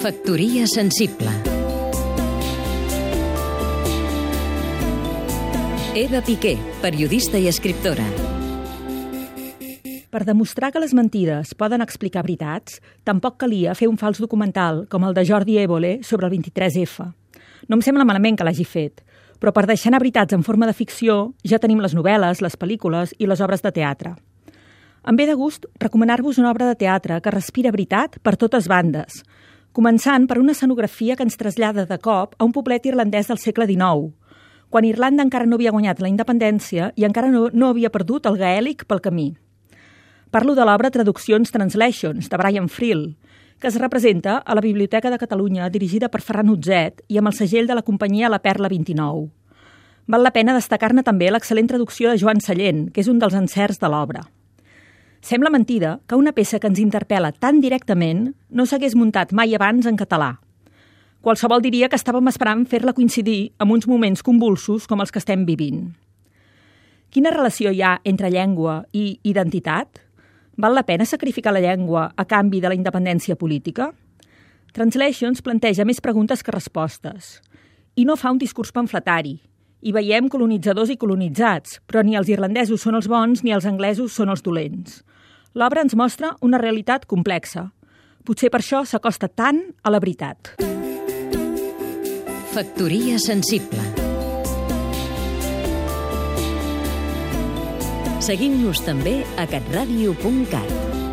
Factoria sensible Eva Piqué, periodista i escriptora Per demostrar que les mentides poden explicar veritats, tampoc calia fer un fals documental com el de Jordi Évole sobre el 23F. No em sembla malament que l'hagi fet, però per deixar anar veritats en forma de ficció ja tenim les novel·les, les pel·lícules i les obres de teatre. Em ve de gust recomanar-vos una obra de teatre que respira veritat per totes bandes, començant per una escenografia que ens trasllada de cop a un poblet irlandès del segle XIX, quan Irlanda encara no havia guanyat la independència i encara no, no havia perdut el gaèlic pel camí. Parlo de l'obra Traduccions Translations, de Brian Friel, que es representa a la Biblioteca de Catalunya dirigida per Ferran Utzet i amb el segell de la companyia La Perla 29. Val la pena destacar-ne també l'excel·lent traducció de Joan Sallent, que és un dels encerts de l'obra. Sembla mentida que una peça que ens interpel·la tan directament no s'hagués muntat mai abans en català. Qualsevol diria que estàvem esperant fer-la coincidir amb uns moments convulsos com els que estem vivint. Quina relació hi ha entre llengua i identitat? Val la pena sacrificar la llengua a canvi de la independència política? Translations planteja més preguntes que respostes i no fa un discurs pamfletari. Hi veiem colonitzadors i colonitzats, però ni els irlandesos són els bons ni els anglesos són els dolents. L'obra ens mostra una realitat complexa. Potser per això s'acosta tant a la veritat. Factoria sensible Seguim-nos també a catradio.cat